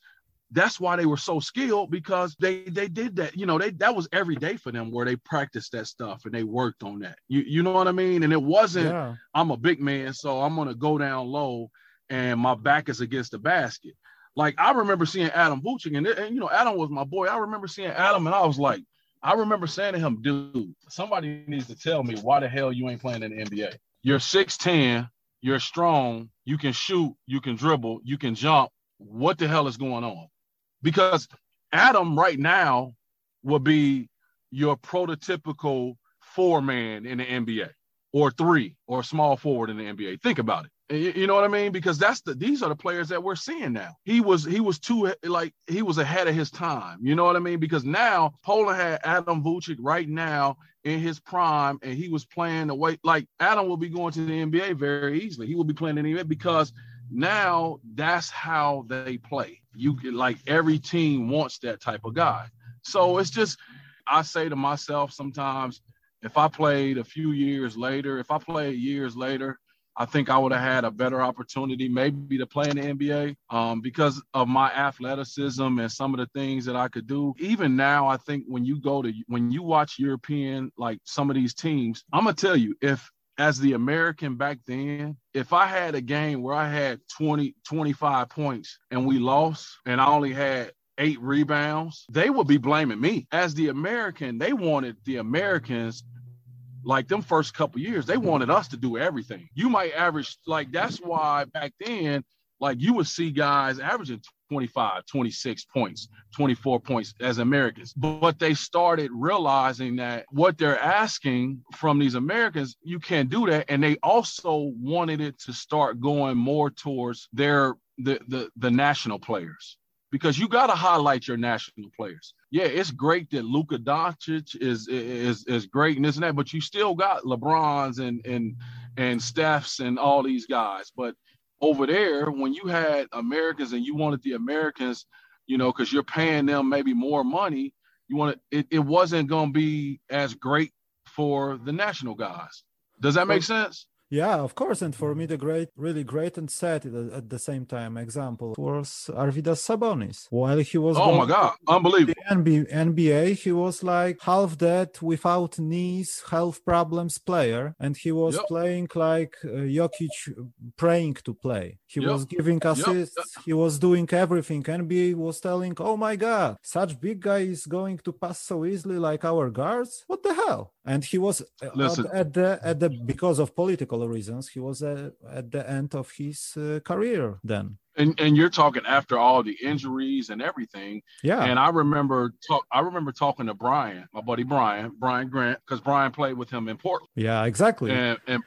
that's why they were so skilled because they they did that you know they that was every day for them where they practiced that stuff and they worked on that. You you know what i mean? And it wasn't yeah. i'm a big man so i'm gonna go down low and my back is against the basket. Like i remember seeing adam Wójcik and, and you know adam was my boy. I remember seeing adam and i was like i remember saying to him dude somebody needs to tell me why the hell you ain't playing in the nba you're 6'10 you're strong you can shoot you can dribble you can jump. What the hell is going on because Adam right now will be your prototypical four man in the NBA or three or small forward in the NBA. Think about it. You know what I mean? Because that's the these are the players that we're seeing now. He was he was too like he was ahead of his time. You know what I mean? Because now Poland had Adam Wójcik right now in his prime, and he was playing the way like Adam will be going to the NBA very easily. He will be playing in the NBA because now that's how they play. You like every team wants that type of guy. So it's just I say to myself sometimes, if I played a few years later, if I played years later, I think I would have had a better opportunity maybe to play in the NBA um, because of my athleticism and some of the things that I could do. Even now, I think when you go to when you watch European like some of these teams, I'm gonna tell you if as the American back then, if I had a game where I had 20, 25 points and we lost and I only had eight rebounds, they would be blaming me. As the American, they wanted the Americans like them first couple years, they wanted us to do everything. You might average like that's why back then, like you would see guys averaging 25, 26 points, 24 points as Americans. But they started realizing that what they're asking from these Americans, you can't do that. And they also wanted it to start going more towards their the the, the national players. Because you got to highlight your national players. Yeah, it's great that Luka Doncic is is is great and and that, but you still got LeBrons and and and Stephs and all these guys. But over there when you had Americans and you wanted the Americans, you know, because you're paying them maybe more money, you want it, it wasn't going to be as great for the national guys. Does that make sense? Yeah, of course. And for me, the great, really great and sad at the same time example was Arvydas Sabonis. While he was oh my god, unbelievable NBA, NBA, he was like half dead, without knees, health problems player, and he was yep. playing like uh, Jokic, praying to play. He yep. was giving assists. Yep. He was doing everything. NBA was telling, "Oh my god, such big guy is going to pass so easily like our guards. What the hell?" And he was uh, at, at the at the because of political reasons, he was uh, at the end of his uh, career then. And and you're talking after all the injuries and everything. Yeah. And I remember talk. I remember talking to Brian, my buddy Brian, Brian Grant, because Brian played with him in Portland. Yeah, exactly. And, and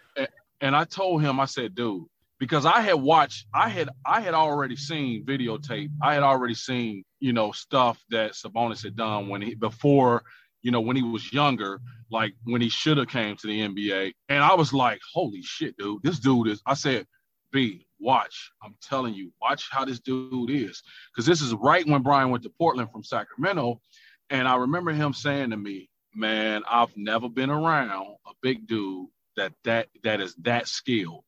and I told him, I said, dude, because I had watched, I had I had already seen videotape. I had already seen, you know, stuff that Sabonis had done when he before you know, when he was younger, like when he should have came to the NBA. And I was like, holy shit, dude, this dude is, I said, B, watch. I'm telling you, watch how this dude is. Because this is right when Brian went to Portland from Sacramento. And I remember him saying to me, man, I've never been around a big dude that that that is that skilled.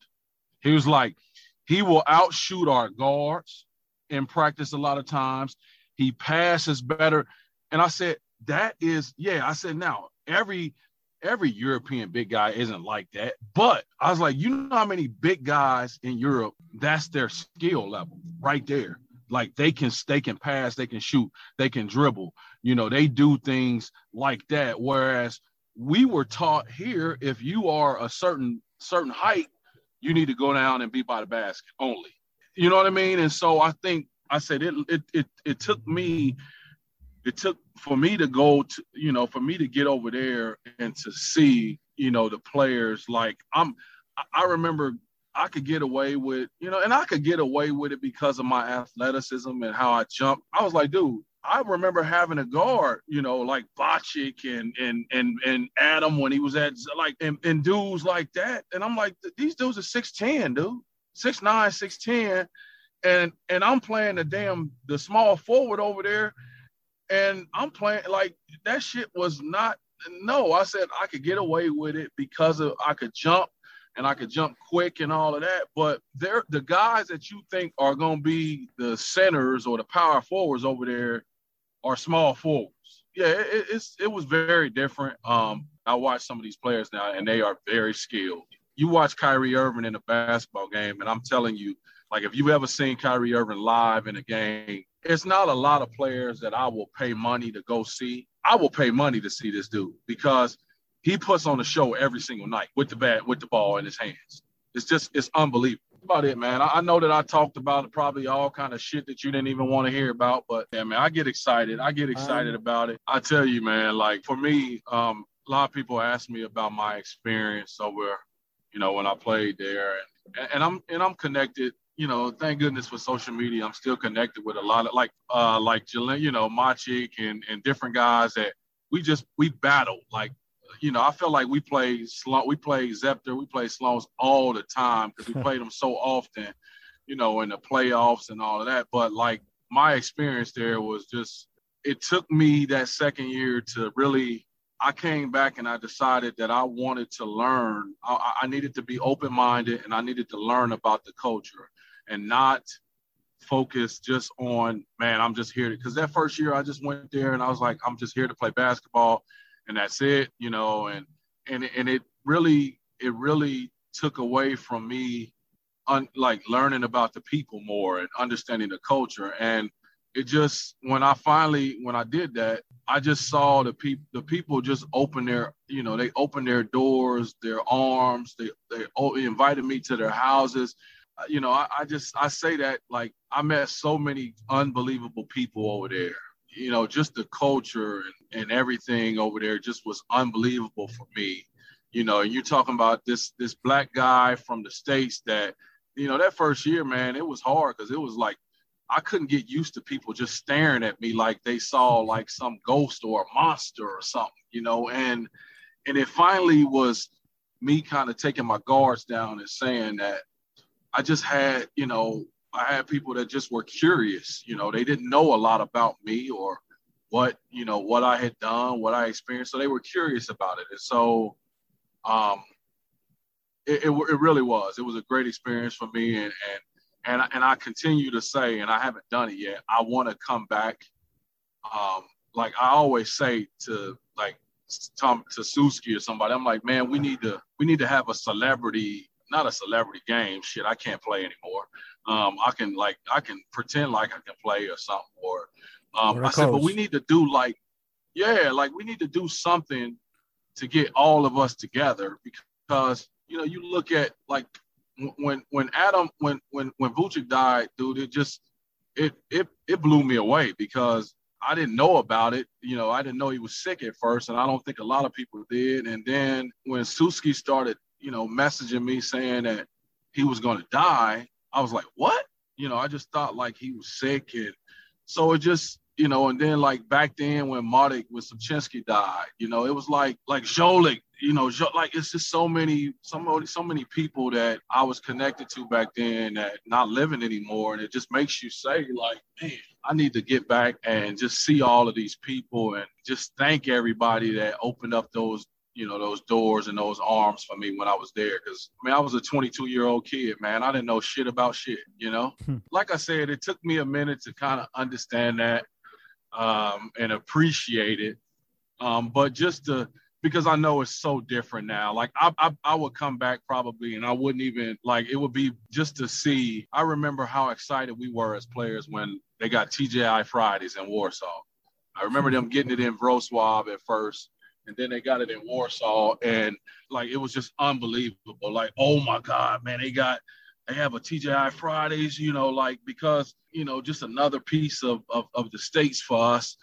He was like, he will outshoot our guards in practice a lot of times. He passes better. And I said, that is, yeah, I said now every every European big guy isn't like that. But I was like, you know how many big guys in Europe, that's their skill level right there. Like they can they can pass, they can shoot, they can dribble. You know, they do things like that. Whereas we were taught here, if you are a certain certain height, you need to go down and be by the basket only. You know what I mean? And so I think I said it it it, it took me it took for me to go to you know for me to get over there and to see you know the players like i'm i remember i could get away with you know and i could get away with it because of my athleticism and how i jump i was like dude I remember having a guard, you know, like Bocic and and and and Adam when he was at like and, and dudes like that. And I'm like, these dudes are 6'10, dude. 6'9, 6'10. And and I'm playing the damn the small forward over there and I'm playing like that shit was not no. I said I could get away with it because of I could jump and I could jump quick and all of that. But they're the guys that you think are gonna be the centers or the power forwards over there are small forwards. Yeah, it, it's it was very different. Um, I watch some of these players now, and they are very skilled. You watch Kyrie Irving in a basketball game, and I'm telling you, like if you've ever seen Kyrie Irving live in a game, it's not a lot of players that I will pay money to go see. I will pay money to see this dude because he puts on a show every single night with the bat, with the ball in his hands. It's just, it's unbelievable. About it, man. I, I know that I talked about probably all kind of shit that you didn't even want to hear about, but yeah, man, I get excited. I get excited um, about it. I tell you, man, like for me, um, a lot of people ask me about my experience over, you know, when I played there, and, and I'm and I'm connected you know, thank goodness for social media. I'm still connected with a lot of like uh like Jalen, you know, Machik and and different guys that we just we battled. Like, you know, I feel like we play Śląsk, we play Zepter, we play Śląsk all the time because we played them so often, you know, in the playoffs and all of that. But like my experience there was just it took me that second year to really I came back and I decided that I wanted to learn. I, I needed to be open minded and I needed to learn about the culture and not focus just on man i'm just here because that first year i just went there and i was like i'm just here to play basketball and that's it you know and and and it really it really took away from me un, like learning about the people more and understanding the culture. And it just when i finally when i did that i just saw the people the people just open their you know they opened their doors their arms they they invited me to their houses you know, I, I just I say that like I met so many unbelievable people over there. You know, just the culture and, and everything over there just was unbelievable for me. You know, and you're talking about this this black guy from the states that, you know, that first year, man, it was hard because it was like I couldn't get used to people just staring at me like they saw like some ghost or a monster or something, you know, and and it finally was me kind of taking my guards down and saying that I just had, you know, I had people that just were curious. You know, they didn't know a lot about me or what, you know, what I had done, what I experienced. So they were curious about it. And so, um, it, it, it really was. It was a great experience for me, and and and and I continue to say, and I haven't done it yet. I want to come back. Um, like I always say to like Tom to Suski or somebody, I'm like, man, we need to we need to have a celebrity, not a celebrity game. Shit, I can't play anymore. Um, I can like I can pretend like I can play or something. Or um, I said, but we need to do like, yeah, like we need to do something to get all of us together because you know you look at like when when Adam when when when Vucevic died, dude, it just it it it blew me away because I didn't know about it. You know, I didn't know he was sick at first, and I don't think a lot of people did. And then when Suski started, you know, messaging me saying that he was going to die, I was like, what? You know, I just thought like he was sick, and so it just you know, and then like back then when Mardik with Sawczynski died, you know, it was like like Zolik, you know, like it's just so many, so many, so many people that I was connected to back then that not living anymore, and it just makes you say like, man, I need to get back and just see all of these people and just thank everybody that opened up those you know those doors and those arms for me when I was there. Because I mean, I was a 22 year old kid, man. I didn't know shit about shit. You know, hmm. like I said, it took me a minute to kind of understand that um, and appreciate it. Um, but just to because I know it's so different now. Like I, I, I would come back probably, and I wouldn't even like it would be just to see. I remember how excited we were as players when they got TGI Fridays in Warsaw. I remember them getting it in Wrocław at first, and then they got it in Warsaw, and like it was just unbelievable. Like, oh my God, man, they got they have a TGI Fridays, you know, like because you know just another piece of of, of the states for us.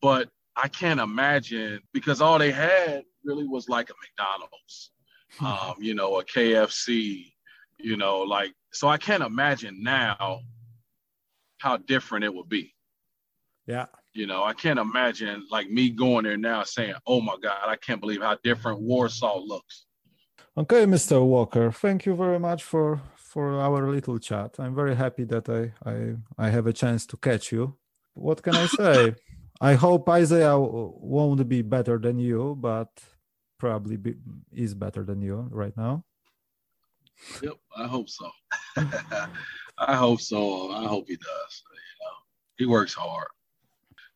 But I can't imagine because all they had really was like a McDonald's, hmm. um, you know, a KFC, you know, like so I can't imagine now how different it would be. Yeah. You know, I can't imagine like me going there now saying, "Oh my God, I can't believe how different Warsaw looks." Okay, Mr. Walker, thank you very much for for our little chat. I'm very happy that I I I have a chance to catch you. What can I say? I hope Isaiah won't be better than you, but probably be, is better than you right now. Yep, I hope so. I hope so. I hope he does. You know, he works hard.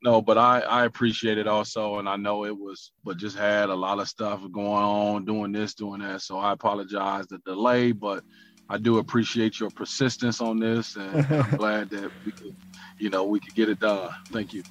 No, but I I appreciate it also, and I know it was, but just had a lot of stuff going on, doing this, doing that. So I apologize the delay, but I do appreciate your persistence on this, and I'm glad that we could, you know, we could get it done. Thank you.